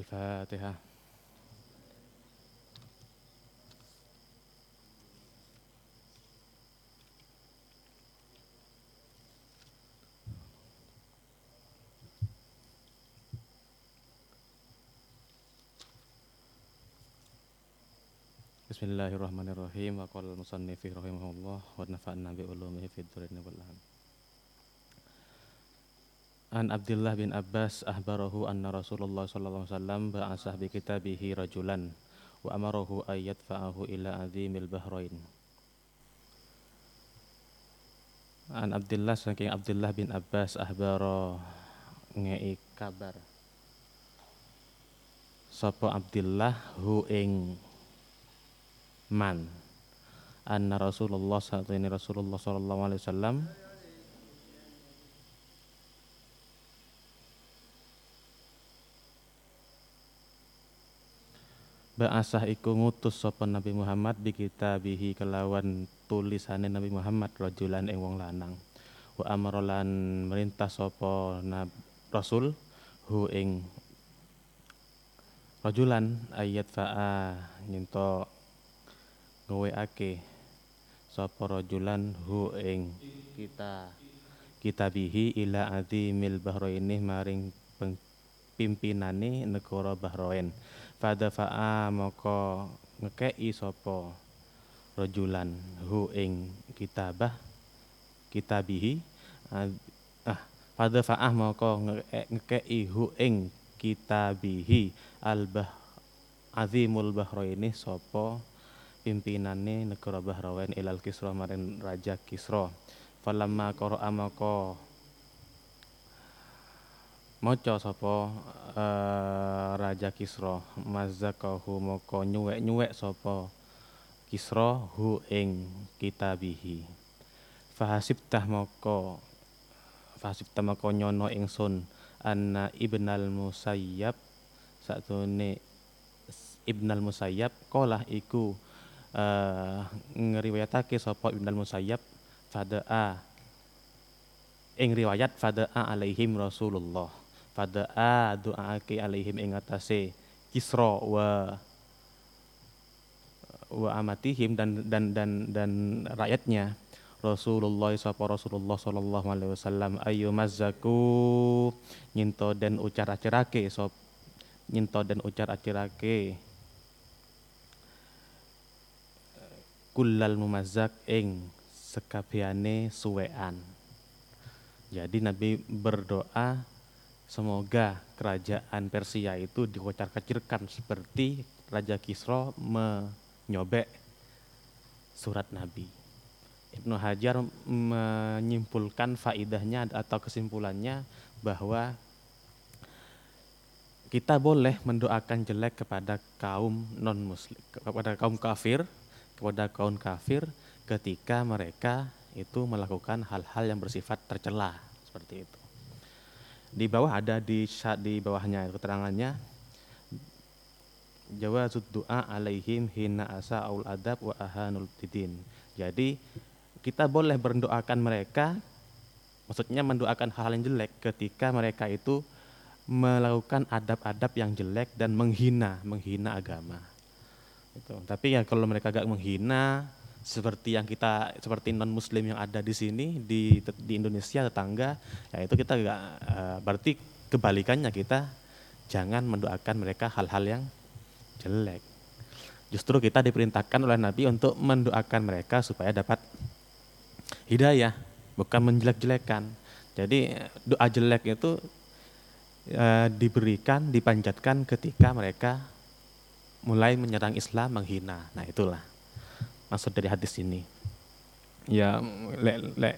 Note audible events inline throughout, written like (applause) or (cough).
الفاتحة. بسم الله الرحمن الرحيم. وقال المصنف رحمه الله ونفعنا بعلومه في الدرين والعالمين An Abdullah bin Abbas ahbarahu anna Rasulullah sallallahu alaihi wasallam ba'asah bi kitabihi rajulan wa amarahu ayat fa'ahu ila azimil bahrain. An Abdullah saking Abdullah bin Abbas ahbaro ngei kabar. Sapa Abdullah hu ing man anna Rasulullah sallallahu alaihi wasallam Ba'asah iku ngutus sapa Nabi Muhammad bi bihi kelawan tulisane Nabi Muhammad rajulan ing wong lanang. Wa amara lan merintah sapa Rasul hu ing rajulan ayat fa'a nyento ake sapa rajulan hu ing kita kita bihi ila azimil bahraini maring pimpinane negara Bahrain pada fa'a moko ngekei sapa rajulan hu ing kitabah kitabihi ah pada fa'ah moko ngekei hu ing kitabihi al bah azimul bahraini sapa pimpinane negara Bahrain ilal Kisra maring Raja Kisra. Falamma qara'a maka maca sapa uh, Raja Kisra? Mazakahu maka nyuwek-nyuwek sapa Kisra? Hu ing kitabihi. Fahasibtah maka fahasibtah maka nyono ingsun anna Ibnal Musayyab. Satune Ibnal Musayyab kolah iku uh, ngeriwayatake sapa Ibnu Musayyab fada'a. Ing riwayat fada'a alaihim Rasulullah fada'a doaake alaihim ing atase Kisra wa wa amatihim dan dan dan dan rakyatnya Rasulullah sapa Rasulullah sallallahu alaihi wasallam ayu mazzaku nyinto dan ucar acerake sop nyinto dan ucar acerake kullal mumazak ing sekabiane suwean. Jadi Nabi berdoa semoga kerajaan Persia itu dikocar-kacirkan seperti Raja Kisro menyobek surat Nabi. Ibnu Hajar menyimpulkan faidahnya atau kesimpulannya bahwa kita boleh mendoakan jelek kepada kaum non muslim kepada kaum kafir kepada kaum kafir ketika mereka itu melakukan hal-hal yang bersifat tercela seperti itu. Di bawah ada di di bawahnya keterangannya Jawa doa alaihim hina asa aul adab wa ahanul tidin. Jadi kita boleh berdoakan mereka maksudnya mendoakan hal, hal yang jelek ketika mereka itu melakukan adab-adab yang jelek dan menghina menghina agama. Gitu. Tapi ya kalau mereka gak menghina seperti yang kita seperti non muslim yang ada di sini di di Indonesia tetangga ya itu kita gak uh, berarti kebalikannya kita jangan mendoakan mereka hal-hal yang jelek. Justru kita diperintahkan oleh Nabi untuk mendoakan mereka supaya dapat hidayah, bukan menjelek-jelekan. Jadi doa jelek itu uh, diberikan, dipanjatkan ketika mereka mulai menyerang Islam, menghina. Nah itulah maksud dari hadis ini. Ya, lek, lek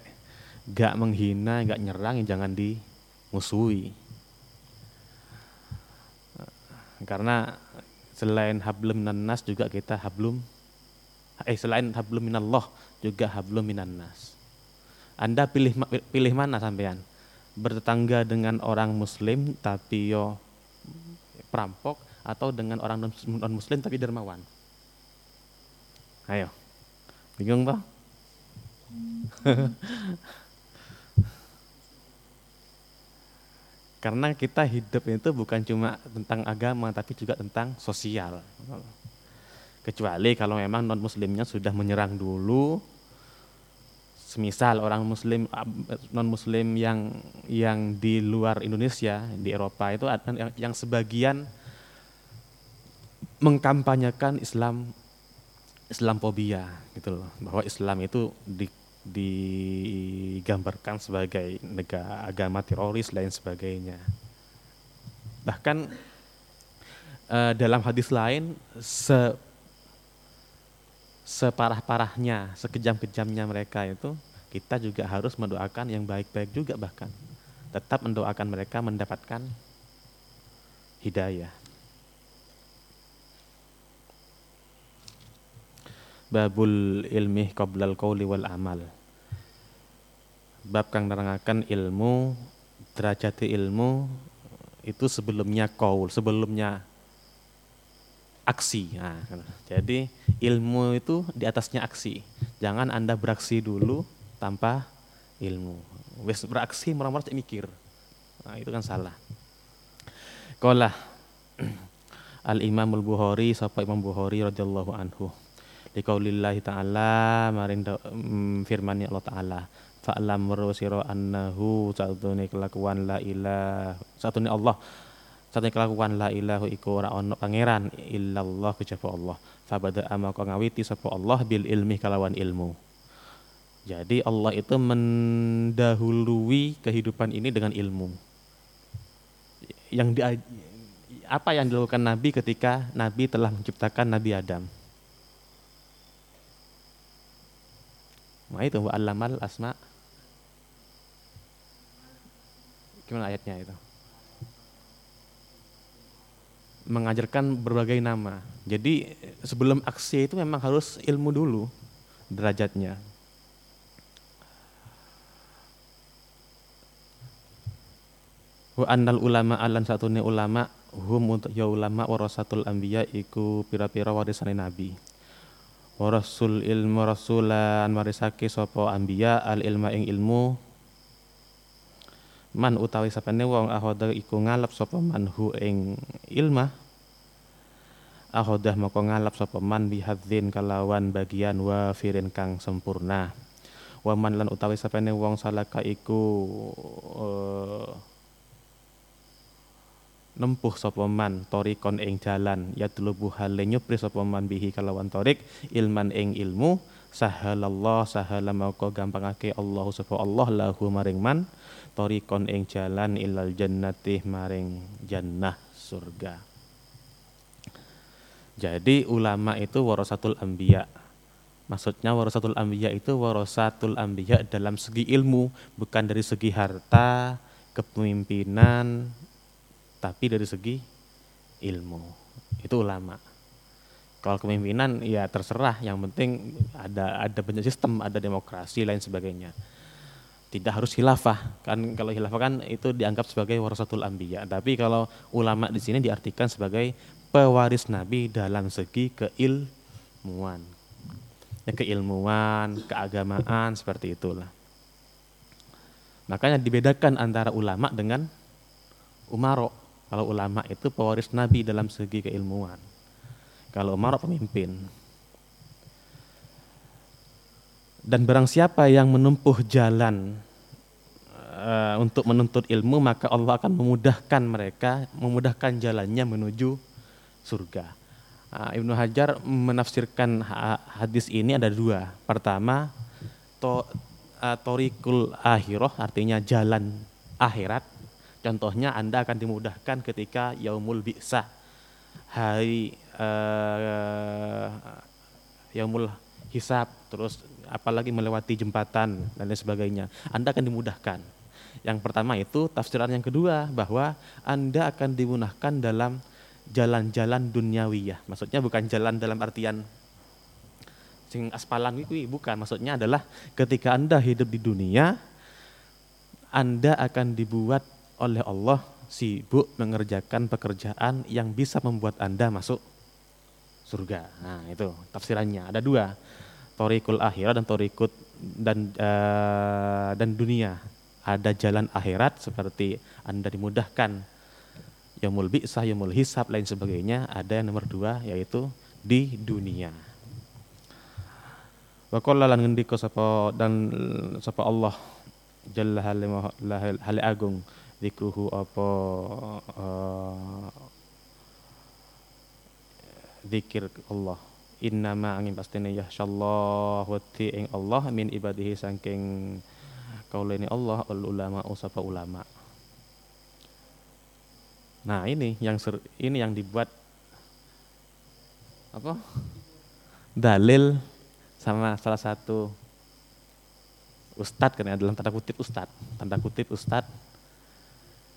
gak menghina, gak nyerang, ya jangan dimusuhi. Karena selain hablum minannas juga kita hablum eh selain hablum minallah juga hablum minannas. Anda pilih pilih mana sampean? Bertetangga dengan orang muslim tapi yo perampok atau dengan orang non muslim tapi dermawan? Ayo. Bingung, Pak? (laughs) Karena kita hidup itu bukan cuma tentang agama, tapi juga tentang sosial. Kecuali kalau memang non muslimnya sudah menyerang dulu, semisal orang muslim non muslim yang yang di luar Indonesia di Eropa itu yang sebagian mengkampanyekan Islam Islamophobia gitu loh bahwa Islam itu di digambarkan sebagai negara agama teroris lain sebagainya. Bahkan uh, dalam hadis lain se separah-parahnya, sekejam-kejamnya mereka itu kita juga harus mendoakan yang baik-baik juga bahkan tetap mendoakan mereka mendapatkan hidayah. Babul ilmi qoblal qawli wal amal. Bab kang nerangaken ilmu derajat ilmu itu sebelumnya kaul sebelumnya aksi. Nah, jadi ilmu itu di atasnya aksi. Jangan anda beraksi dulu tanpa ilmu. Wes beraksi merah-merah mikir. Nah, itu kan salah. Kolah (clears throat) Al Imamul Bukhari sapa Imam Bukhari radhiyallahu anhu liqaulillahi ta'ala maring mm, firman Allah ta'ala. Fa'lam merusiro annahu satune kelakuan la ilah satune Allah. Satune kelakuan la ilahu iku ora ono pangeran illallah kejaba Allah. Fabada amaka ngawiti sapa Allah bil ilmi kalawan ilmu. Jadi Allah itu mendahului kehidupan ini dengan ilmu. Yang di, apa yang dilakukan Nabi ketika Nabi telah menciptakan Nabi Adam Nah itu wa allamal asma. Gimana ayatnya itu? Mengajarkan berbagai nama. Jadi sebelum aksi itu memang harus ilmu dulu derajatnya. Wa annal ulama alan satune ulama hum untuk ya ulama warasatul anbiya iku pira-pira warisane nabi wa rasul ilmu rasulan marisake sapa anbiya al ilma ing ilmu. Man utawi sapane wong ahoda iku ngalap sapa man hu ing ilma ahodah moko ngalap sapa man bihadzin kalawan bagian wa firin kang sempurna. Wa man lan utawi sapane wong salaka iku uh, nempuh sapa man torikon ing jalan ya tulubu hale nyupri sapa bihi kalawan torik ilman ing ilmu sahalallah sahala maka gampangake Allah sapa Allah lahu maring man torikon ing jalan ilal jannati maring jannah surga. Jadi ulama itu warasatul anbiya. Maksudnya warasatul anbiya itu warasatul anbiya dalam segi ilmu, bukan dari segi harta, kepemimpinan, tapi dari segi ilmu. Itu ulama. Kalau kepemimpinan ya terserah. Yang penting ada ada banyak sistem ada demokrasi lain sebagainya. Tidak harus khilafah. Kan kalau khilafah kan itu dianggap sebagai warasatul anbiya. Tapi kalau ulama di sini diartikan sebagai pewaris nabi dalam segi keilmuan. Ya, keilmuan keagamaan seperti itulah. Makanya dibedakan antara ulama dengan umaro kalau ulama itu pewaris Nabi dalam segi keilmuan. Kalau Umar pemimpin. Dan barang siapa yang menempuh jalan uh, untuk menuntut ilmu, maka Allah akan memudahkan mereka, memudahkan jalannya menuju surga. Uh, Ibnu Hajar menafsirkan hadis ini ada dua. Pertama, to, uh, torikul ahiroh artinya jalan akhirat Contohnya Anda akan dimudahkan ketika yaumul bi'sah. Hari uh, yaumul hisab, terus apalagi melewati jembatan dan lain sebagainya. Anda akan dimudahkan. Yang pertama itu tafsiran yang kedua bahwa Anda akan dimudahkan dalam jalan-jalan duniawiyah. Maksudnya bukan jalan dalam artian sing aspalan itu bukan. Maksudnya adalah ketika Anda hidup di dunia Anda akan dibuat oleh Allah sibuk mengerjakan pekerjaan yang bisa membuat Anda masuk surga. Nah, itu tafsirannya. Ada dua. Torikul akhirat dan torikut dan uh, dan dunia. ada jalan akhirat seperti Anda dimudahkan Yomul bi'sah, Yomul hisab, lain sebagainya. Ada yang nomor dua yaitu di dunia. Wa qala lan ngendika sapa dan sapa Allah jalla hal agung zikruhu apa uh, zikir Allah. Innama angin pastine yahsyallah wa ing Allah min ibadihi saking kaulene Allah ul ulama usapa ulama. Nah ini yang ser, ini yang dibuat apa? Dalil sama salah satu ustadz kan ya dalam tanda kutip ustadz. Tanda kutip ustadz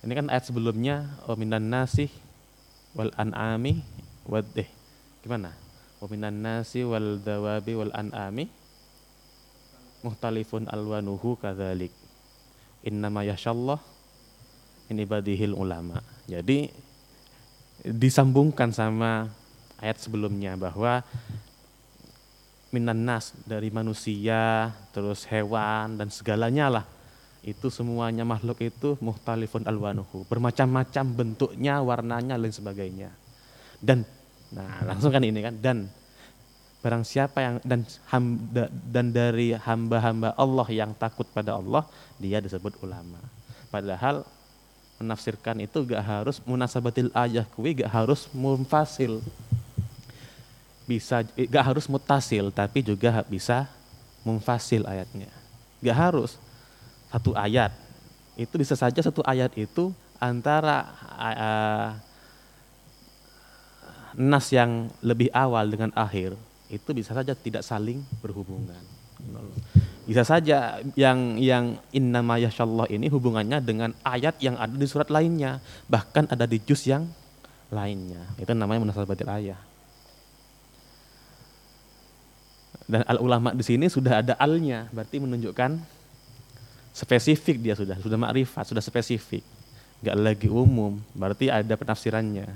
ini kan ayat sebelumnya minan nasih wal an'ami wad eh gimana? Wa minan nasi wal dawabi wal an'ami muhtalifun alwanuhu kadzalik. Innama yashallah min ibadihil ulama. Jadi disambungkan sama ayat sebelumnya bahwa minan nas dari manusia terus hewan dan segalanya lah itu semuanya makhluk itu muhtalifun alwanuhu bermacam-macam bentuknya warnanya dan sebagainya dan Nah, langsung kan ini kan dan barang siapa yang dan hamba, dan dari hamba-hamba Allah yang takut pada Allah, dia disebut ulama. Padahal menafsirkan itu gak harus munasabatil ayah kuwi gak harus munfasil. Bisa gak harus mutasil tapi juga bisa munfasil ayatnya. Gak harus satu ayat. Itu bisa saja satu ayat itu antara uh, nas yang lebih awal dengan akhir itu bisa saja tidak saling berhubungan. Bisa saja yang yang innama yashallah ini hubungannya dengan ayat yang ada di surat lainnya, bahkan ada di juz yang lainnya. Itu namanya munasabatil ayah. Dan al ulama di sini sudah ada alnya, berarti menunjukkan spesifik dia sudah, sudah makrifat, sudah spesifik. Gak lagi umum, berarti ada penafsirannya.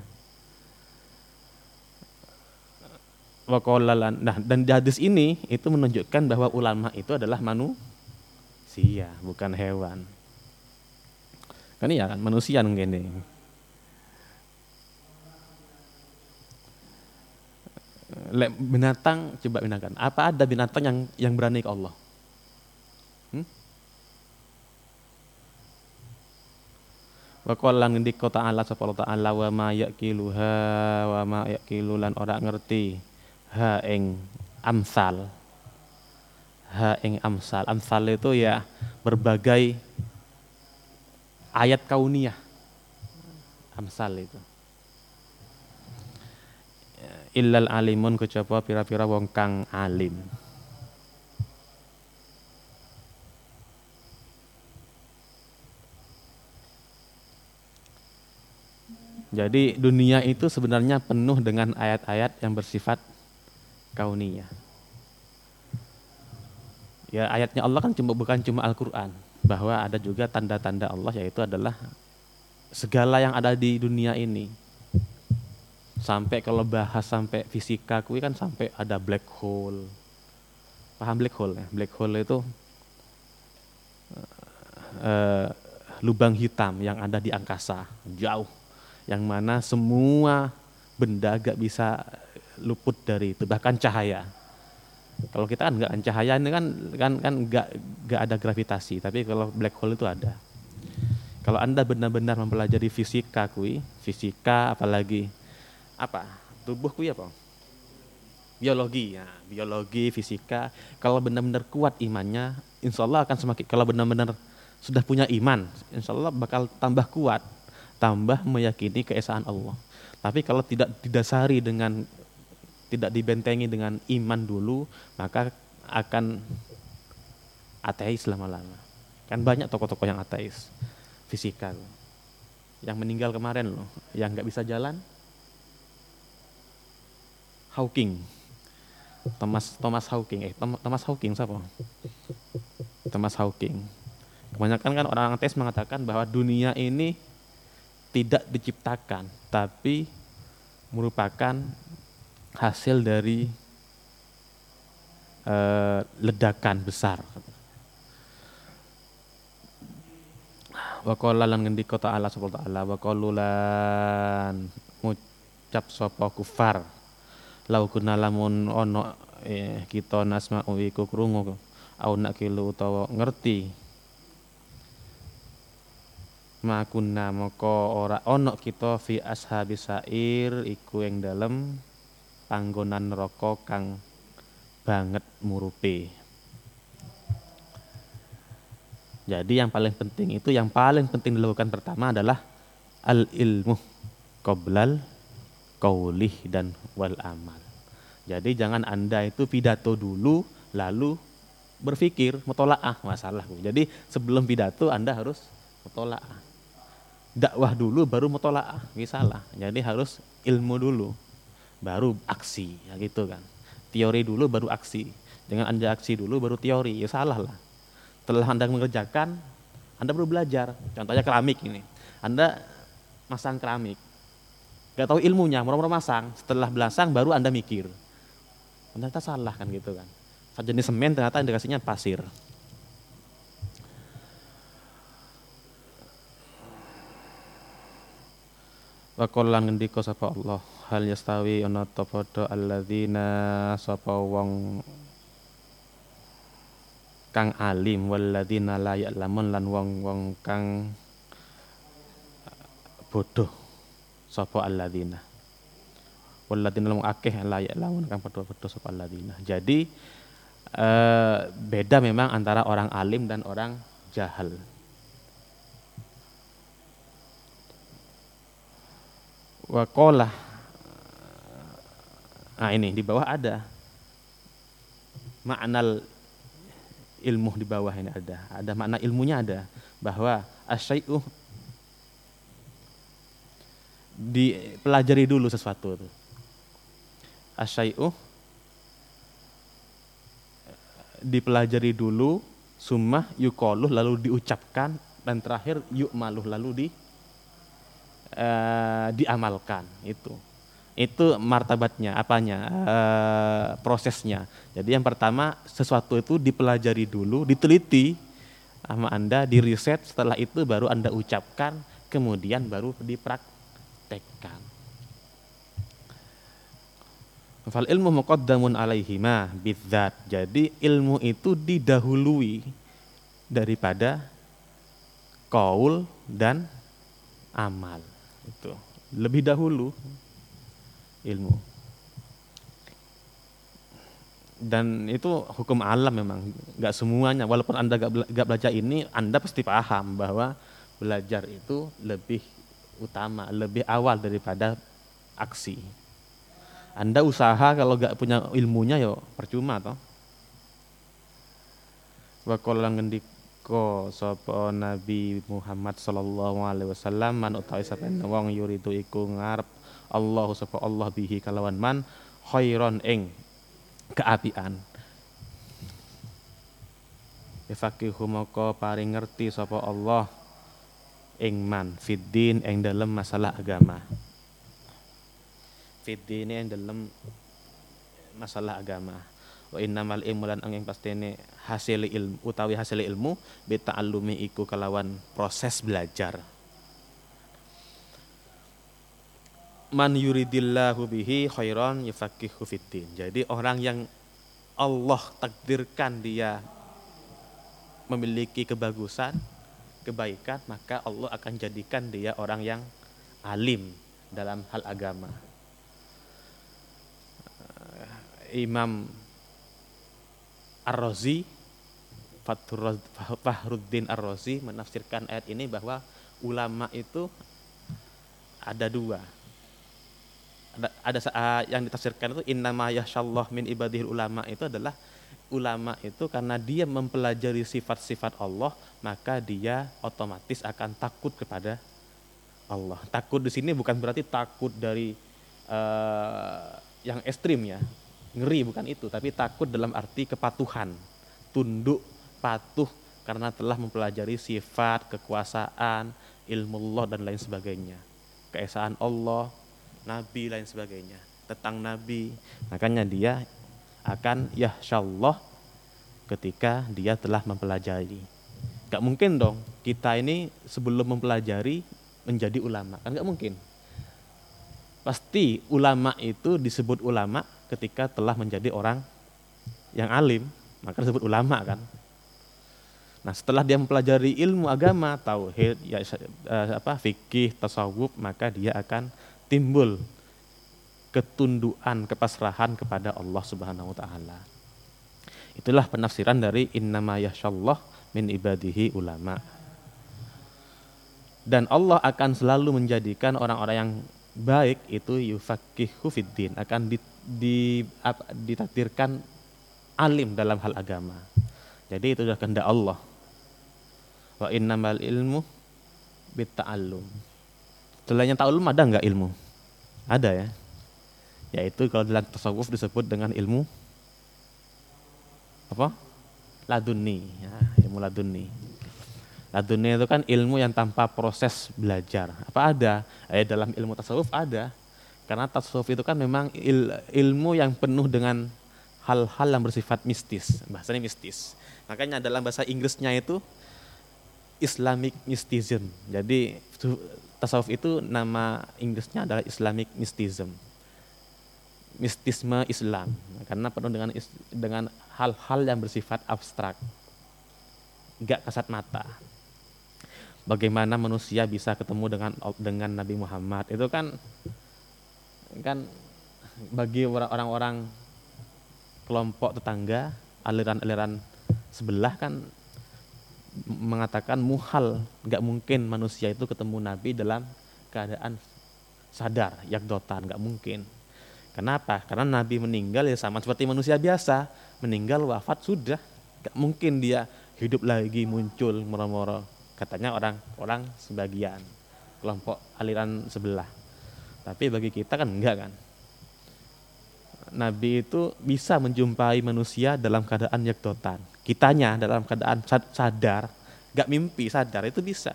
Nah, dan di hadis ini itu menunjukkan bahwa ulama itu adalah manusia, bukan hewan. Kan iya kan manusia ini. binatang coba binatang. Apa ada binatang yang yang berani ke Allah? Wa qala ngendika ta'ala sapa Allah ta'ala wa ma yaqiluha wa ma yaqilulan ora ngerti ha ing amsal. Ha ing amsal. Amsal itu ya berbagai ayat kauniyah. Amsal itu. Illal alimun kecapa pira-pira wong kang alim Jadi dunia itu sebenarnya penuh dengan ayat-ayat yang bersifat kauniyah. Ya ayatnya Allah kan cuma bukan cuma Al-Qur'an, bahwa ada juga tanda-tanda Allah yaitu adalah segala yang ada di dunia ini. Sampai kalau bahas sampai fisika kui kan sampai ada black hole. Paham black hole ya? Black hole itu uh, lubang hitam yang ada di angkasa, jauh. Yang mana semua benda gak bisa luput dari itu bahkan cahaya. Kalau kita kan nggak cahaya ini kan kan kan nggak nggak ada gravitasi tapi kalau black hole itu ada. Kalau anda benar-benar mempelajari fisika kui fisika apalagi apa tubuh kui apa? Biologi ya biologi fisika. Kalau benar-benar kuat imannya insya Allah akan semakin kalau benar-benar sudah punya iman insya Allah bakal tambah kuat tambah meyakini keesaan Allah tapi kalau tidak didasari dengan tidak dibentengi dengan iman dulu, maka akan ateis lama-lama. Kan banyak tokoh-tokoh yang ateis, fisika. Yang meninggal kemarin loh, yang nggak bisa jalan, Hawking. Thomas Thomas Hawking, eh Thomas Hawking siapa? Thomas Hawking. Kebanyakan kan orang ateis mengatakan bahwa dunia ini tidak diciptakan, tapi merupakan hasil dari uh, ledakan besar. wa qala lan ngendika ta'ala sapa ta'ala wa qalulan ngucap sapa kufar lau kuna lamun ono eh, kita nasma'u iku krungu au nakilu utawa ngerti makunna moko ora ono kita fi ashabi sair iku yang dalem panggonan neraka kang banget murupe Jadi yang paling penting itu yang paling penting dilakukan pertama adalah al ilmu qoblal qaulih dan wal amal. Jadi jangan Anda itu pidato dulu lalu berpikir mutolaah masalah. Jadi sebelum pidato Anda harus mutolaah. Dakwah dulu baru mutolaah, salah. Jadi harus ilmu dulu baru aksi ya gitu kan. Teori dulu baru aksi. Dengan Anda aksi dulu baru teori, ya salah lah setelah Anda mengerjakan, Anda perlu belajar. Contohnya keramik ini. Anda masang keramik. Gak tahu ilmunya, murah-murah masang. Setelah belasang baru Anda mikir. Ternyata salah kan gitu kan. Jenis semen ternyata indikasinya pasir. Wa qollan ngendika sapa Allah hal yastawi ana ta padha alladzina sapa wong kang alim walladzina la ya'lamun lan wong-wong kang bodoh sapa alladzina? Walladzina lam akeh la ya'lamun kang bodoh-bodoh sapa alladzina. Jadi eh, beda memang antara orang alim dan orang jahil wakola nah ini di bawah ada maknal ilmu di bawah ini ada. Ada makna ilmunya ada bahwa asyai'u dipelajari dulu sesuatu itu. Asyai'u dipelajari dulu sumah yukoluh lalu diucapkan dan terakhir yuk maluh lalu di uh, diamalkan itu itu martabatnya, apanya, e, prosesnya. Jadi yang pertama sesuatu itu dipelajari dulu, diteliti sama Anda, diriset, setelah itu baru Anda ucapkan, kemudian baru dipraktekkan. Fal ilmu muqaddamun alaihima bidzat. Jadi ilmu itu didahului daripada kaul dan amal. Itu lebih dahulu ilmu. Dan itu hukum alam memang, nggak semuanya. Walaupun anda nggak belajar ini, anda pasti paham bahwa belajar itu lebih utama, lebih awal daripada aksi. Anda usaha kalau nggak punya ilmunya yo percuma toh. Wa qala ngendika sapa Nabi Muhammad sallallahu alaihi wasallam man utawi sapa wong yuridu iku ngarep Allah sapa Allah bihi kalawan man khairon ing keapian. Ifakihu moko paring ngerti sapa Allah ing man fiddin ing dalam masalah agama. Fiddin ing dalam masalah agama wa innamal ilmu lan angin pastene hasil ilmu utawi hasil ilmu bita'allumi iku kalawan proses belajar man yuridillahu bihi khairan yufaqihu fiddin. Jadi orang yang Allah takdirkan dia memiliki kebagusan, kebaikan, maka Allah akan jadikan dia orang yang alim dalam hal agama. Imam Ar-Razi Fahruddin Ar-Razi menafsirkan ayat ini bahwa ulama itu ada dua ada, ada uh, yang ditafsirkan itu innama yahsyallah min ibadihil ulama itu adalah ulama itu karena dia mempelajari sifat-sifat Allah maka dia otomatis akan takut kepada Allah. Takut di sini bukan berarti takut dari uh, yang ekstrim ya, ngeri bukan itu, tapi takut dalam arti kepatuhan, tunduk, patuh karena telah mempelajari sifat, kekuasaan, ilmu Allah dan lain sebagainya. Keesaan Allah, nabi lain sebagainya. Tentang nabi. Makanya dia akan ya Allah ketika dia telah mempelajari. Gak mungkin dong kita ini sebelum mempelajari menjadi ulama, kan gak mungkin. Pasti ulama itu disebut ulama ketika telah menjadi orang yang alim, maka disebut ulama kan. Nah, setelah dia mempelajari ilmu agama, tauhid, ya eh, apa fikih, tasawuf, maka dia akan timbul ketunduan, kepasrahan kepada Allah Subhanahu wa taala. Itulah penafsiran dari innama yashallah min ibadihi ulama. Dan Allah akan selalu menjadikan orang-orang yang baik itu yufakihu fiddin akan di, di, ditakdirkan alim dalam hal agama. Jadi itu sudah kehendak Allah. Wa innamal ilmu bitta'allum. Selainnya ta'allum ada enggak ilmu? Ada ya. Yaitu kalau dalam tasawuf disebut dengan ilmu apa? Laduni, ya, ilmu laduni. Laduni itu kan ilmu yang tanpa proses belajar. Apa ada? Eh, dalam ilmu tasawuf ada. Karena tasawuf itu kan memang il, ilmu yang penuh dengan hal-hal yang bersifat mistis. Bahasanya mistis. Makanya dalam bahasa Inggrisnya itu Islamic Mysticism. Jadi tasawuf itu nama Inggrisnya adalah Islamic Mysticism. Mistisme Islam karena penuh dengan dengan hal-hal yang bersifat abstrak. Enggak kasat mata. Bagaimana manusia bisa ketemu dengan dengan Nabi Muhammad itu kan kan bagi orang-orang kelompok tetangga aliran-aliran sebelah kan mengatakan muhal, nggak mungkin manusia itu ketemu Nabi dalam keadaan sadar, yakdotan, nggak mungkin. Kenapa? Karena Nabi meninggal ya sama seperti manusia biasa, meninggal wafat sudah, nggak mungkin dia hidup lagi muncul moro-moro. Katanya orang-orang sebagian kelompok aliran sebelah. Tapi bagi kita kan enggak kan. Nabi itu bisa menjumpai manusia dalam keadaan yakdotan kitanya dalam keadaan sadar, gak mimpi sadar itu bisa.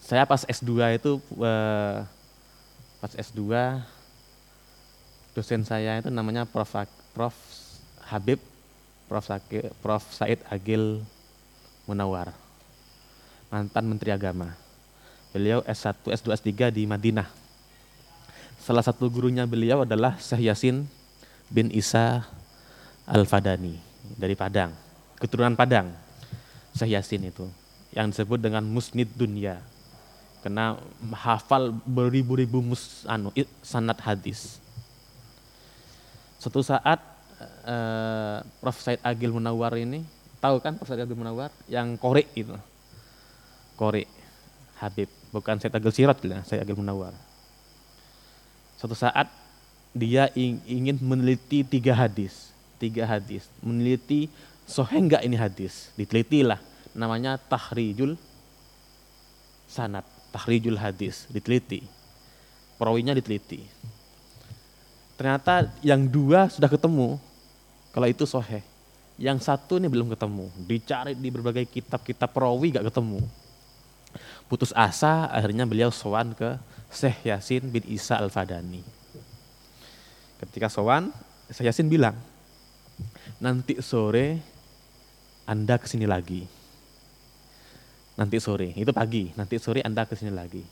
Saya pas S2 itu eh, pas S2 dosen saya itu namanya Prof. Prof. Habib Prof. Saki, Prof. Said Agil Munawar mantan Menteri Agama. Beliau S1, S2, S3 di Madinah. Salah satu gurunya beliau adalah Syekh Yasin bin Isa Al-Fadani dari Padang, keturunan Padang. Syekh Yasin itu yang disebut dengan musnid dunia. Karena hafal beribu-ribu mus anu sanat hadis. Suatu saat uh, Prof. Said Agil Munawar ini tahu kan Prof. Said Agil Munawar yang korek itu. Korek Habib, bukan Said Agil Sirat lah, Said Agil Munawar. Suatu saat dia ingin meneliti tiga hadis, tiga hadis, meneliti sohe enggak ini hadis, ditelitilah, namanya tahrijul sanat, tahrijul hadis, diteliti, perawinya diteliti. Ternyata yang dua sudah ketemu, kalau itu sohe, yang satu ini belum ketemu, dicari di berbagai kitab-kitab perawi gak ketemu. Putus asa, akhirnya beliau sowan ke Syekh Yasin bin Isa Al-Fadani Ketika sowan, saya Yasin bilang, nanti sore Anda ke sini lagi. Nanti sore, itu pagi, nanti sore Anda ke sini lagi.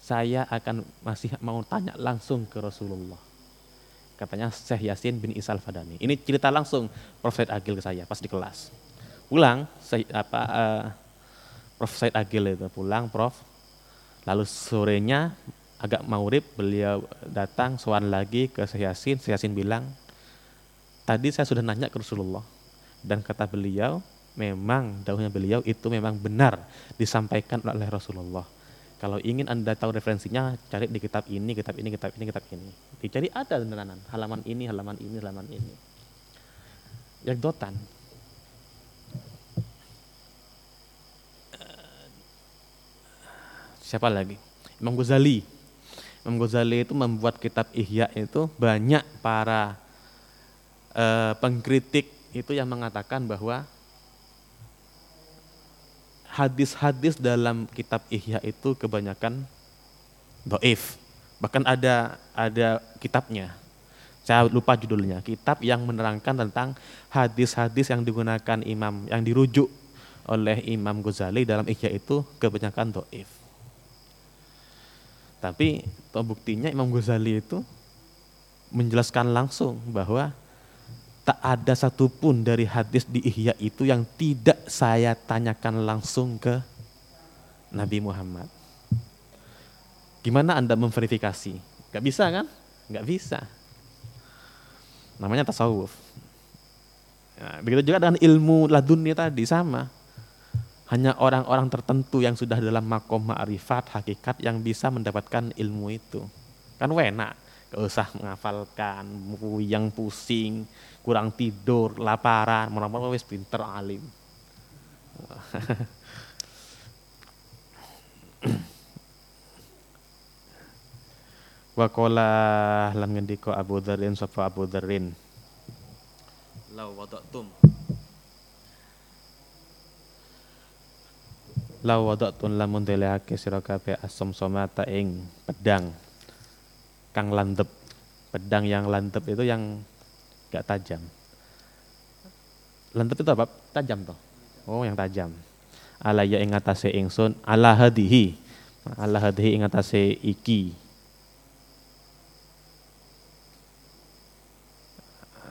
Saya akan masih mau tanya langsung ke Rasulullah. Katanya Syekh Yasin bin Isal Fadani. Ini cerita langsung Prof. Said Agil ke saya pas di kelas. Pulang, saya, apa, uh, Prof. Said Agil itu pulang, Prof. Lalu sorenya agak maurib beliau datang soal lagi ke Syekh Yasin, Syekh Yasin bilang, tadi saya sudah nanya ke Rasulullah dan kata beliau memang daunnya beliau itu memang benar disampaikan oleh Rasulullah. Kalau ingin Anda tahu referensinya, cari di kitab ini, kitab ini, kitab ini, kitab ini. Dicari ada beneran, halaman ini, halaman ini, halaman ini. dotan. Siapa lagi? Imam Ghazali Imam Ghazali itu membuat kitab Ihya itu banyak para uh, pengkritik itu yang mengatakan bahwa hadis-hadis dalam kitab Ihya itu kebanyakan doif. Bahkan ada ada kitabnya. saya lupa judulnya, kitab yang menerangkan tentang hadis-hadis yang digunakan imam, yang dirujuk oleh Imam Ghazali dalam Ihya itu kebanyakan do'if. Tapi buktinya Imam Ghazali itu menjelaskan langsung bahwa tak ada satupun dari hadis di Ihya itu yang tidak saya tanyakan langsung ke Nabi Muhammad. Gimana Anda memverifikasi? Gak bisa kan? Gak bisa. Namanya tasawuf. Ya, begitu juga dengan ilmu ladunnya tadi sama. Hanya orang-orang tertentu yang sudah dalam makom ma'rifat, hakikat yang bisa mendapatkan ilmu itu. Kan wena, gak usah menghafalkan, yang pusing, kurang tidur, laparan, mereka wis pinter alim. (laughs) Wakola lam ngendiko Abu Dharrin sapa Abu Dharrin. Lau wada'tum. Lau wada'tun lamun delehake sira kabeh asom somata ing pedang kang landep. Pedang yang landep itu yang gak tajam. Landep itu apa? Tajam toh. Oh, yang tajam. Ala ya ing atase ingsun ala hadihi. Ala hadihi ing atase iki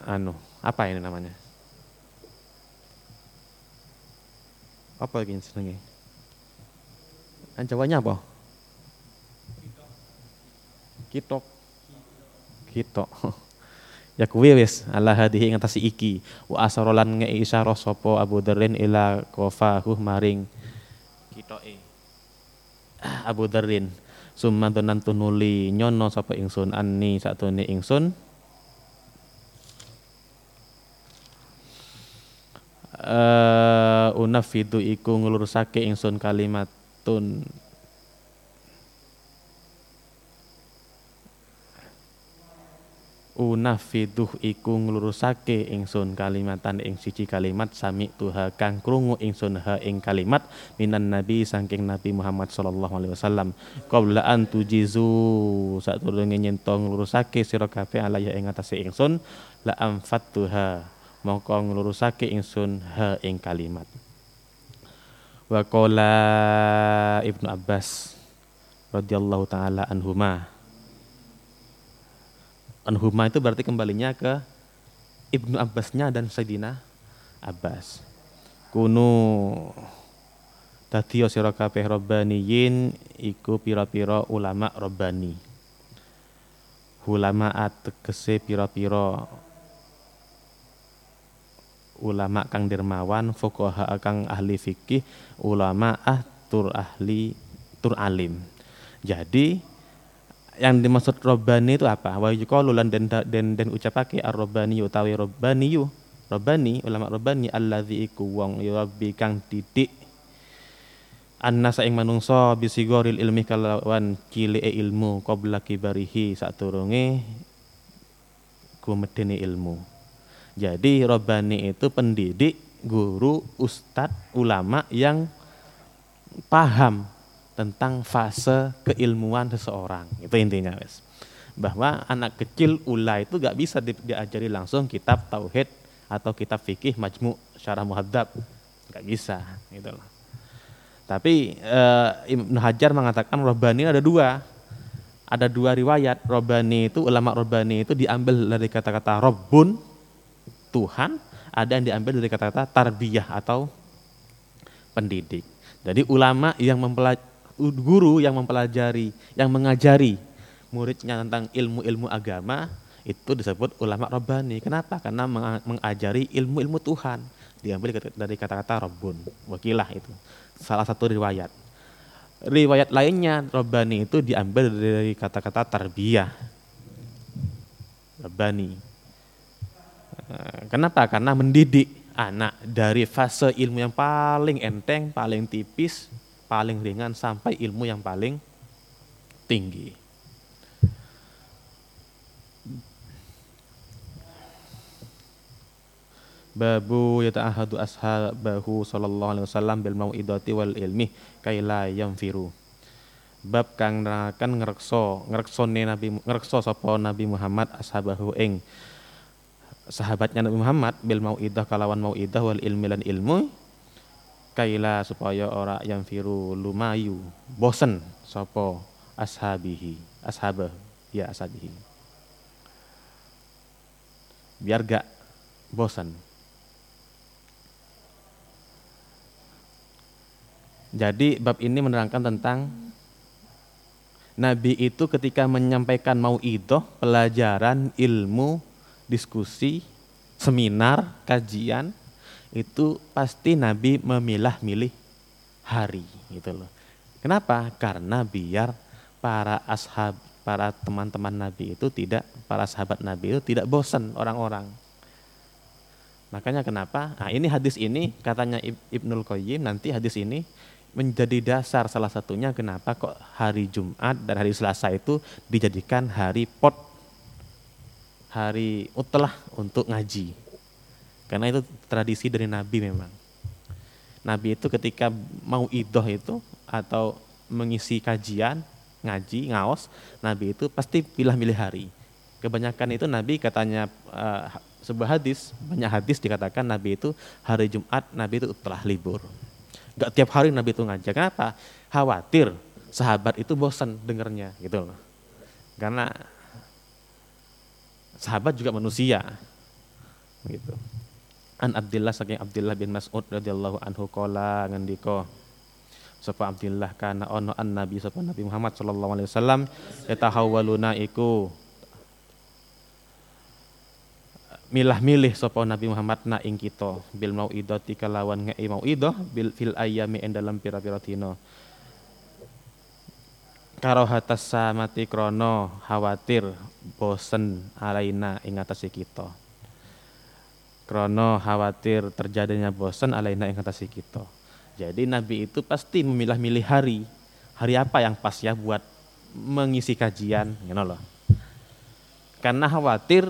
anu apa ini namanya apa lagi senengnya Jawanya apa kitok kitok ya kuwi wis ala hadihi ing atas iki. Wa asarolan nge isyarah sapa Abu Darin ila qafahu maring kitoke. Abu Darin summa donan tunuli nyono sapa ingsun anni satune ingsun. Uh, unafidu iku nglurusake ingsun kalimatun unafiduh iku nglurusake ingsun kalimatan ing siji kalimat sami tuha kang krungu ingsun ha ing kalimat minan nabi saking nabi Muhammad sallallahu alaihi wasallam. Qabla an tujizu saturunge nyento nglurusake sira kabeh alaya ing atase ingsun la amfattuha mongko nglurusake ingsun ha ing kalimat. Wa qala Ibnu Abbas radhiyallahu taala anhuma anhuma itu berarti kembalinya ke Ibnu Abbasnya dan Sayyidina Abbas kunu dadi sira kabeh robbaniyin iku pira-pira ulama robbani ulama ategese pira-pira ulama kang dermawan, fuqaha kang ahli fikih, ulama ah tur ahli tur alim. Jadi yang dimaksud robani itu apa? Wa yuqalu lan den den, den ucapake ar-robani utawi robani yu. Robani ulama robani alladzi iku wong yurabbi kang didik anna ing manungsa bisigoril ilmi kalawan cilike ilmu qabla kibarihi saturunge kumedene ilmu. Jadi robani itu pendidik, guru, ustadz, ulama yang paham tentang fase keilmuan seseorang. Itu intinya, wes. Bahwa anak kecil ula itu gak bisa di, diajari langsung kitab tauhid atau kitab fikih majmu syarah muhadzab. Gak bisa, gitu loh. Tapi e, Ibnu Hajar mengatakan robani ada dua. Ada dua riwayat. Robani itu, ulama robani itu diambil dari kata-kata robbun, Tuhan, ada yang diambil dari kata-kata tarbiyah atau pendidik. Jadi ulama yang mempelajari, guru yang mempelajari, yang mengajari muridnya tentang ilmu-ilmu agama itu disebut ulama robbani. Kenapa? Karena mengajari ilmu-ilmu Tuhan. Diambil dari kata-kata robbun, wakilah itu. Salah satu riwayat. Riwayat lainnya robbani itu diambil dari kata-kata tarbiyah. Robbani Eh, kenapa? Karena mendidik anak dari fase ilmu yang paling enteng, paling tipis, paling ringan sampai ilmu yang paling tinggi. Babu yata'ahadu ashabahu sallallahu alaihi wasallam bil mau'idati wal ilmi kaila yanfiru. bab kang nerangaken ngrekso ngreksone Nabi ngrekso sapa Nabi Muhammad ashabahu ing sahabatnya Nabi Muhammad bil mauidah kalawan mauidah wal ilmi lan ilmu kaila supaya ora yang firu lumayu. Bosen sapa ashabihi ashabah ya ashabihi. Biar gak bosan Jadi bab ini menerangkan tentang Nabi itu ketika menyampaikan mau idoh, pelajaran, ilmu, diskusi, seminar, kajian, itu pasti Nabi memilah-milih hari gitu loh. Kenapa? Karena biar para ashab, para teman-teman Nabi itu tidak, para sahabat Nabi itu tidak bosan orang-orang. Makanya kenapa? Nah ini hadis ini katanya Ibnul Qayyim nanti hadis ini menjadi dasar salah satunya kenapa kok hari Jumat dan hari Selasa itu dijadikan hari pot hari utlah untuk ngaji karena itu tradisi dari Nabi memang Nabi itu ketika mau idoh itu atau mengisi kajian ngaji ngaos Nabi itu pasti pilih-milih hari kebanyakan itu Nabi katanya uh, sebuah hadis banyak hadis dikatakan Nabi itu hari Jumat Nabi itu telah libur Gak tiap hari Nabi itu ngajak. Kenapa? Khawatir sahabat itu bosan dengernya gitu loh. Karena sahabat juga manusia. Gitu. An Abdullah saking Abdullah bin Mas'ud radhiyallahu anhu qala ngendika sapa Abdullah kana ono an Nabi sapa Nabi Muhammad sallallahu alaihi wasallam yatahawwaluna iku. Milah-milih sapa Nabi Muhammad na ing kita bil mauidati kalawan ngei mauidah bil fil ayami ing dalam pira-pira dina. Karohatas samati krono khawatir bosen alaina ing atase kita krono khawatir terjadinya bosen alaina ing atase kita jadi Nabi itu pasti memilah-milih hari hari apa yang pas ya buat mengisi kajian you know loh karena khawatir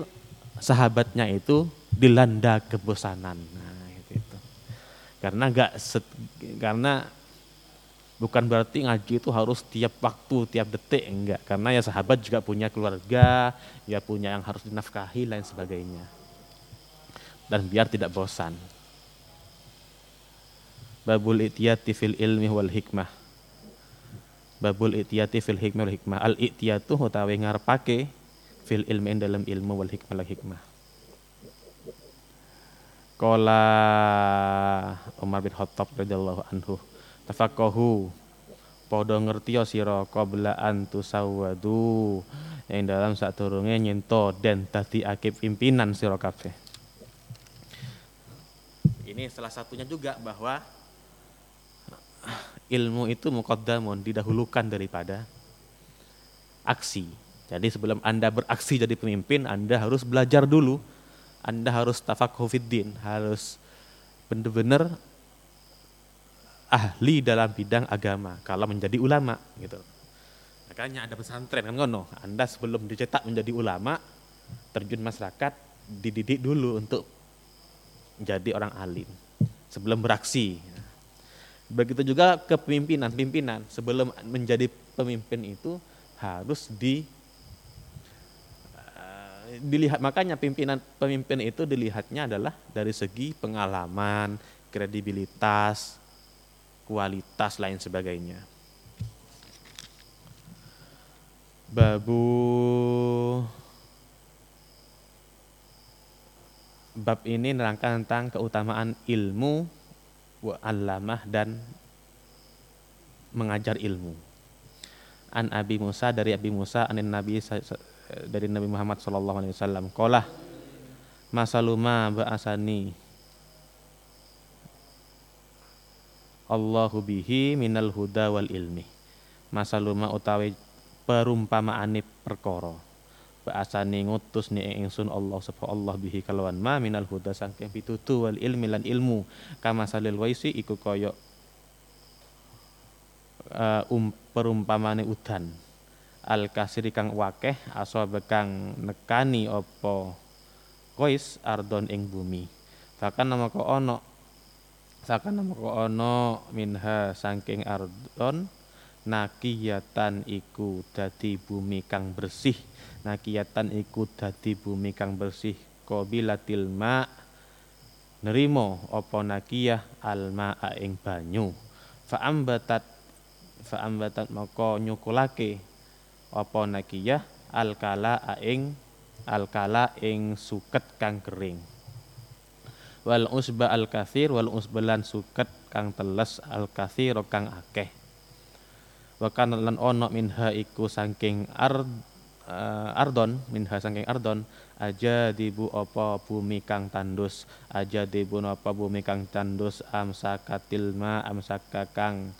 sahabatnya itu dilanda kebosanan. Nah, itu, itu. Karena enggak karena bukan berarti ngaji itu harus tiap waktu, tiap detik enggak. Karena ya sahabat juga punya keluarga, ya punya yang harus dinafkahi lain sebagainya. Dan biar tidak bosan. Babul itiyati fil ilmi wal hikmah. Babul itiyati fil hikmah wal hikmah. Al itiyatu utawi ngarepake fil ilmi dalam ilmu wal hikmah la hikmah. Kola Umar bin Khattab radhiyallahu anhu tafaqahu podo ngerti sira qabla an tusawwadu yang dalam saat turunnya nyento dan tadi akib pimpinan sira kabeh. Ini salah satunya juga bahwa ilmu itu muqaddamun didahulukan daripada aksi jadi sebelum Anda beraksi jadi pemimpin, Anda harus belajar dulu. Anda harus tafakuh fiddin, harus benar-benar ahli dalam bidang agama kalau menjadi ulama gitu. Makanya ada pesantren kan ngono. Anda sebelum dicetak menjadi ulama, terjun masyarakat, dididik dulu untuk menjadi orang alim sebelum beraksi. Begitu juga kepemimpinan, pimpinan sebelum menjadi pemimpin itu harus di dilihat makanya pimpinan pemimpin itu dilihatnya adalah dari segi pengalaman, kredibilitas, kualitas lain sebagainya. Babu bab ini nerangkan tentang keutamaan ilmu wa alamah dan mengajar ilmu. An Abi Musa dari Abi Musa anin Nabi dari Nabi Muhammad sallallahu alaihi wasallam. Qala masaluma ba'asani? Allahu bihi minal huda wal ilmi. Masaluma utawi perumpamaane perkara ba'asani ngutus ni ingsun Allah sapa Allah bihi kalawan. Ma minal huda saking pitutu wal ilmi lan ilmu. Kama salil waisi iku kaya uh, um, perumpamane udan. Al kasiri kang wakeh aso bekang nekani opo kois ardon ing bumi. Bahkan nama ko ono bahkan nama ko ono minha sangking ardon nakiyatan iku dadi bumi kang bersih nakiyatan iku dadi bumi kang bersih qabilatil ma. Nerimo apa nakiyah alma ing banyu. Fa ambatat fa ambatat maka nyukulake apa nakiyah alkala ing alkala ing suket kang kering. Wal usba al kathir wal usbalan suket kang teles al kathir kang akeh. Wa kana lan ono minha iku saking ard uh, ardon minha saking ardon aja dibu apa bumi kang tandus aja dibu apa bumi kang tandus amsakatil ma amsaka kang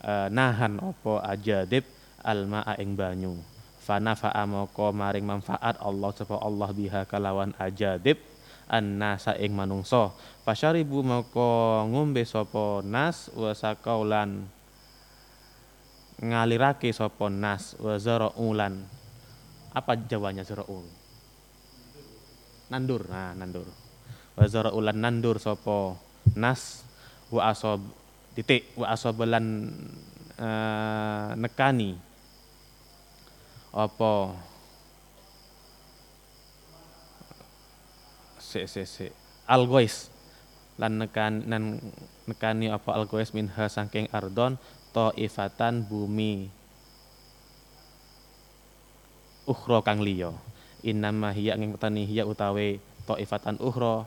uh, nahan apa aja dib alma ing banyu. Fana moko maring manfaat Allah sapa Allah biha kalawan ajadib annasa ing manungsa. Fasyaribu moko ngombe sapa nas wa sakaulan ngalirake sapa nas wa zaraulan apa jawanya zaraul nandur. Nah nandur. Wa zaraulan nandur sapa nas wa asob titik wa asobelan uh, nekani. Apa? Se se se algois lan nekan nan nekani apa algois minha saking ardon ifatan bumi ukhra kang liya. Innama hiya ing tani hiya utawe ifatan ukhra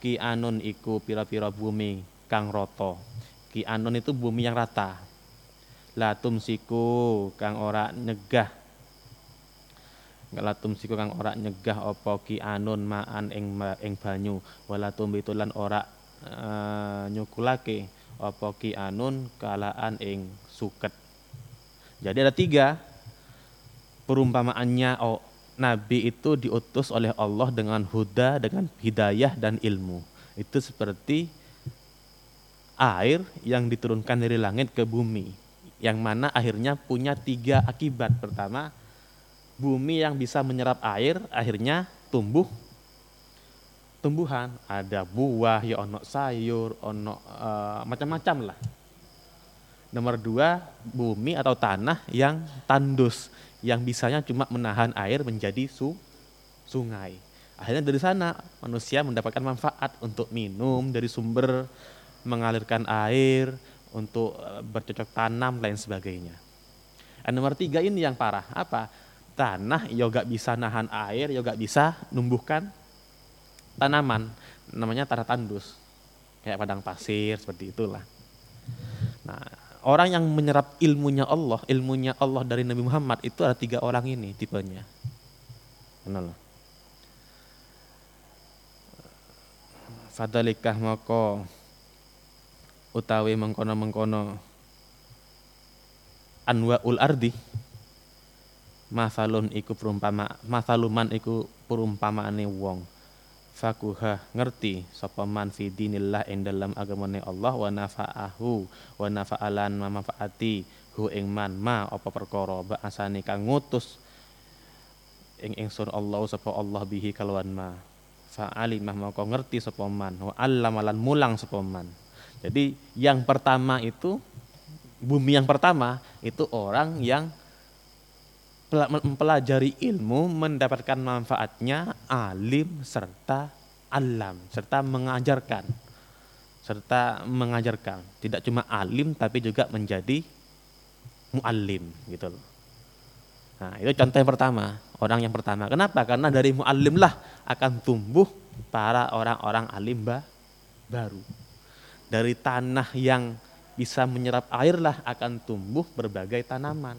ki anun iku pira-pira bumi kang rata. Ki anun itu bumi yang rata. La tumsiku kang ora nyegah. Latum siku kang ora nyegah apa ki anun maan ing ing banyu. Wala tumbitulan ora uh, nyukulake apa ki anun kalaan ing suket. Jadi ada tiga perumpamaannya oh, nabi itu diutus oleh Allah dengan huda dengan hidayah dan ilmu. Itu seperti air yang diturunkan dari langit ke bumi yang mana akhirnya punya tiga akibat. Pertama bumi yang bisa menyerap air akhirnya tumbuh tumbuhan. Ada buah ya ono sayur ono uh, macam-macam lah. Nomor dua bumi atau tanah yang tandus yang bisanya cuma menahan air menjadi su sungai. Akhirnya dari sana manusia mendapatkan manfaat untuk minum dari sumber mengalirkan air untuk eh, bercocok tanam lain sebagainya. Dan nomor tiga ini yang parah apa? Tanah yoga bisa nahan air yoga bisa numbuhkan tanaman. Namanya tanah tandus. Kayak padang pasir seperti itulah. Nah orang yang menyerap ilmunya Allah ilmunya Allah dari Nabi Muhammad itu ada tiga orang ini tipenya. Kenal fadalikah mako utawi mengkono mengkono anwaul ardi. Masalun iku perumpama masaluman iku perumpamaane wong fakuha ngerti sapa man fi dinillah ing dalam agamane Allah wa nafa'ahu wa nafa'alan manfaati hu ing man ma apa perkara ba'asane kang ngutus ing ingsun Allah sapa Allah bihi kalawan ma. Fa'alimah maka ngerti sapa man wa allamalan mulang sapa man. Jadi yang pertama itu bumi yang pertama itu orang yang mempelajari ilmu mendapatkan manfaatnya alim serta alam serta mengajarkan serta mengajarkan tidak cuma alim tapi juga menjadi muallim gitu loh. Nah, itu contoh yang pertama, orang yang pertama. Kenapa? Karena dari muallim lah akan tumbuh para orang-orang alim baru. Dari tanah yang bisa menyerap air lah akan tumbuh berbagai tanaman.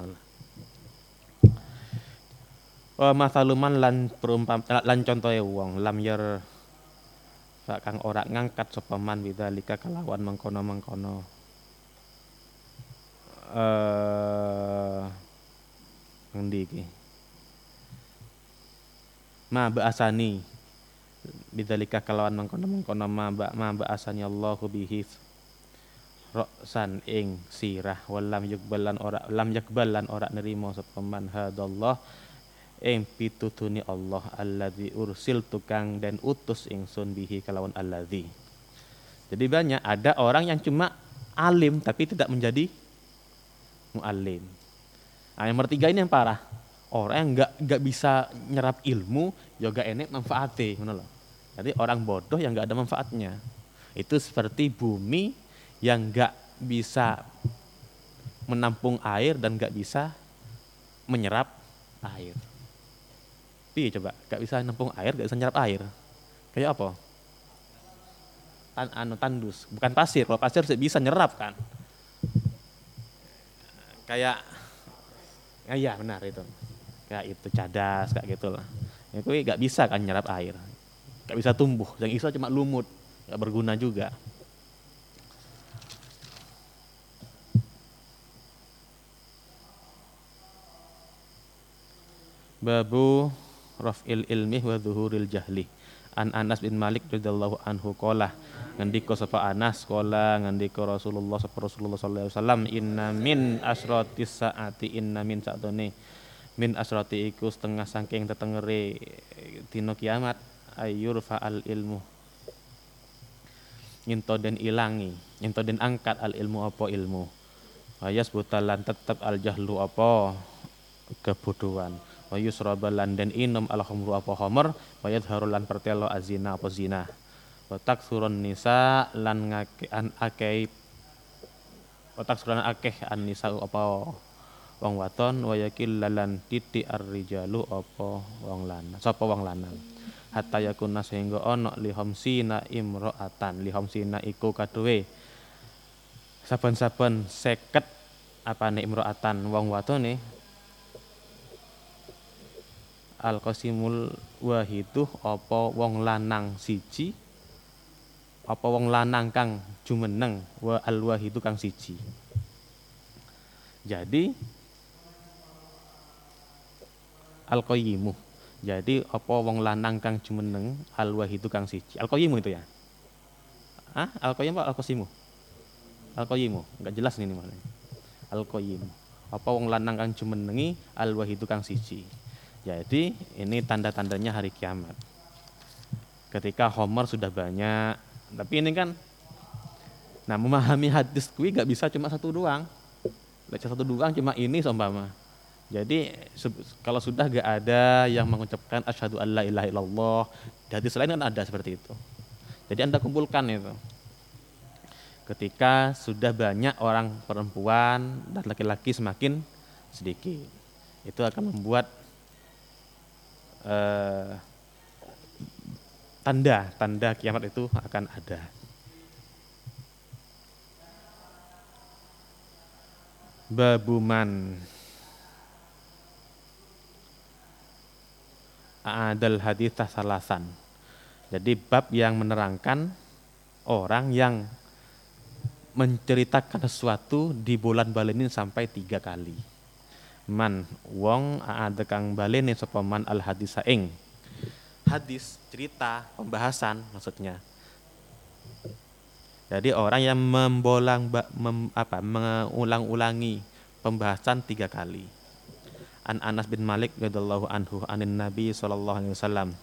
Nah, wa masaluman lan perumpam lan contohe wong lam yer kang ora ngangkat sapa man bidzalika kalawan mengkono-mengkono. Eh ngendi iki? Ma ba'asani bidzalika kalawan mengkono-mengkono ma ba ma ba'asani Allahu bihi roksan ing sirah. Walam yukbalan ora lam yakbalan ora nerimo sapa man. Hadallah ing pitutuni Allah alladzi ursil tukang dan utus ingsun bihi kalawan alladzi. Jadi banyak ada orang yang cuma alim tapi tidak menjadi muallim. Nah, yang bertiga ini yang parah. Orang yang nggak nggak bisa nyerap ilmu, juga ya enek manfaatnya, Jadi orang bodoh yang nggak ada manfaatnya. Itu seperti bumi yang nggak bisa menampung air dan nggak bisa menyerap air. Iya coba, nggak bisa menampung air, nggak bisa menyerap air. Kayak apa? Tan anu tandus, bukan pasir. Kalau pasir bisa nyerap kan. Kayak ya, iya benar itu. Kayak itu cadas kayak gitulah. Ya kuwi nggak bisa kan nyerap air. Nggak bisa tumbuh, yang bisa cuma lumut, nggak berguna juga. Babu raf'il ilmi wa zuhuril jahli. An Anas bin Malik radhiyallahu anhu qala ngendika sapa Anas qala ngendika Rasulullah sapa Rasulullah sallallahu alaihi wasallam inna min asratis saati inna min sa'tone min asrati iku setengah saking tetengere dina kiamat ayur fa'al ilmu. Nyento den ilangi nyento den angkat al ilmu apa ilmu? Ayas butalan tetep al jahlu apa? Kebodohan wa yusraba lan den inum al khamru apa khamr wa yadharu lan pertelo azina apa zina. Wa taksurun nisa lan ngake an akeh wa taksurun akeh an nisa apa wong waton wa yakil lan titik ar-rijalu apa wong lanang sapa wong lanang. Hatta yakuna sehingga ana li hamsina imra'atan li hamsina iku kaduwe saben-saben seket apane imra'atan wong watone al qasimul wahidu apa wong lanang siji? Apa wong lanang kang jumeneng wa al wahidu kang siji? Jadi al qayyimu jadi apa wong lanang kang jumeneng al wahidu kang siji? Al qayyimu itu ya? Ah al qayyim apa al qasimu al qayyimu enggak jelas ini mana al qayyim apa wong lanang kang jumenengi al wahidu kang siji jadi ini tanda-tandanya hari kiamat. Ketika Homer sudah banyak, tapi ini kan, nah memahami hadis kui gak bisa cuma satu doang. Baca satu doang cuma ini sombama. Jadi kalau sudah gak ada yang mengucapkan asyhadu alla ilaha illallah, di hadis lain kan ada seperti itu. Jadi Anda kumpulkan itu. Ketika sudah banyak orang perempuan dan laki-laki semakin sedikit. Itu akan membuat eh, tanda tanda kiamat itu akan ada. Babuman adal hadis tasalasan. Jadi bab yang menerangkan orang yang menceritakan sesuatu di bulan balenin sampai tiga kali man wong ada kang balene sapa man al hadis ing. Hadis cerita pembahasan maksudnya. Jadi orang yang membolang mem, apa mengulang-ulangi pembahasan tiga kali. An Anas bin Malik radhiyallahu anhu anin Nabi sallallahu alaihi wasallam.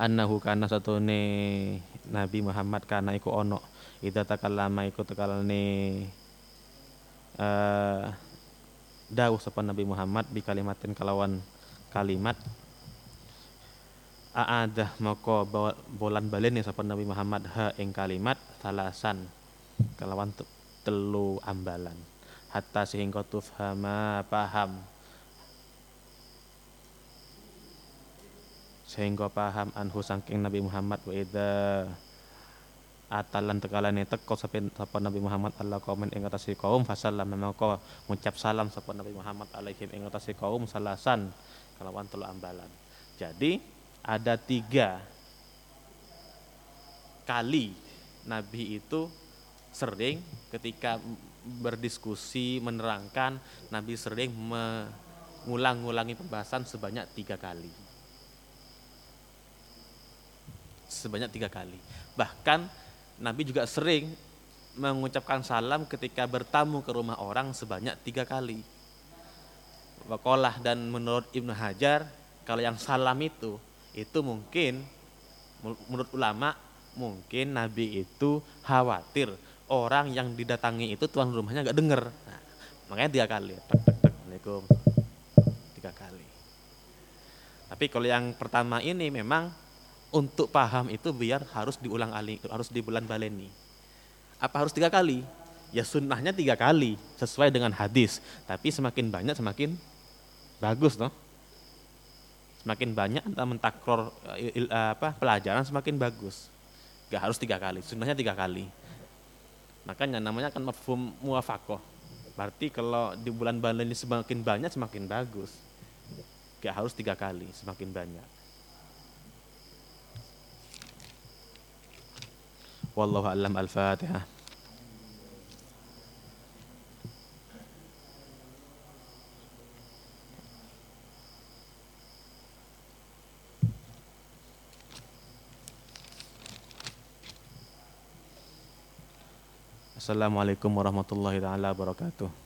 Annahu kana satune Nabi Muhammad kana iku ono. Idza takallama iku tekalane uh, dawuh sapa Nabi Muhammad bi kalimatin kalawan kalimat. Aadah moko bolan balen sapa Nabi Muhammad ha ing kalimat salasan. Kalawan telu ambalan. Hatta sehingga tufhama paham. Sehingga paham anhu sangking Nabi Muhammad wa idza atalan tekalane teko sapa sapa Nabi Muhammad Allah kaumen ing atase kaum fasallam maka ngucap salam sapa Nabi Muhammad alaihim ing atase kaum salasan kalawan telu ambalan. Jadi ada tiga kali Nabi itu sering ketika berdiskusi menerangkan Nabi sering mengulang-ulangi pembahasan sebanyak tiga kali sebanyak tiga kali bahkan Nabi juga sering mengucapkan salam ketika bertamu ke rumah orang sebanyak tiga kali. Wakolah dan menurut Ibnu Hajar, kalau yang salam itu, itu mungkin menurut ulama mungkin Nabi itu khawatir orang yang didatangi itu tuan rumahnya nggak dengar. Nah, Makanya tiga kali. Tek, tek, tek. Assalamualaikum. Tiga kali. Tapi kalau yang pertama ini memang untuk paham itu biar harus diulang ali, harus di bulan baleni. Apa harus tiga kali? Ya sunnahnya tiga kali sesuai dengan hadis. Tapi semakin banyak semakin bagus, toh. Semakin banyak anda mentakror il, apa, pelajaran semakin bagus. Gak harus tiga kali, sunnahnya tiga kali. Makanya namanya kan mafhum muafakoh. Berarti kalau di bulan baleni semakin banyak semakin bagus. Gak harus tiga kali, semakin banyak. Wallahu a'lam. Assalamualaikum warahmatullahi taala wabarakatuh.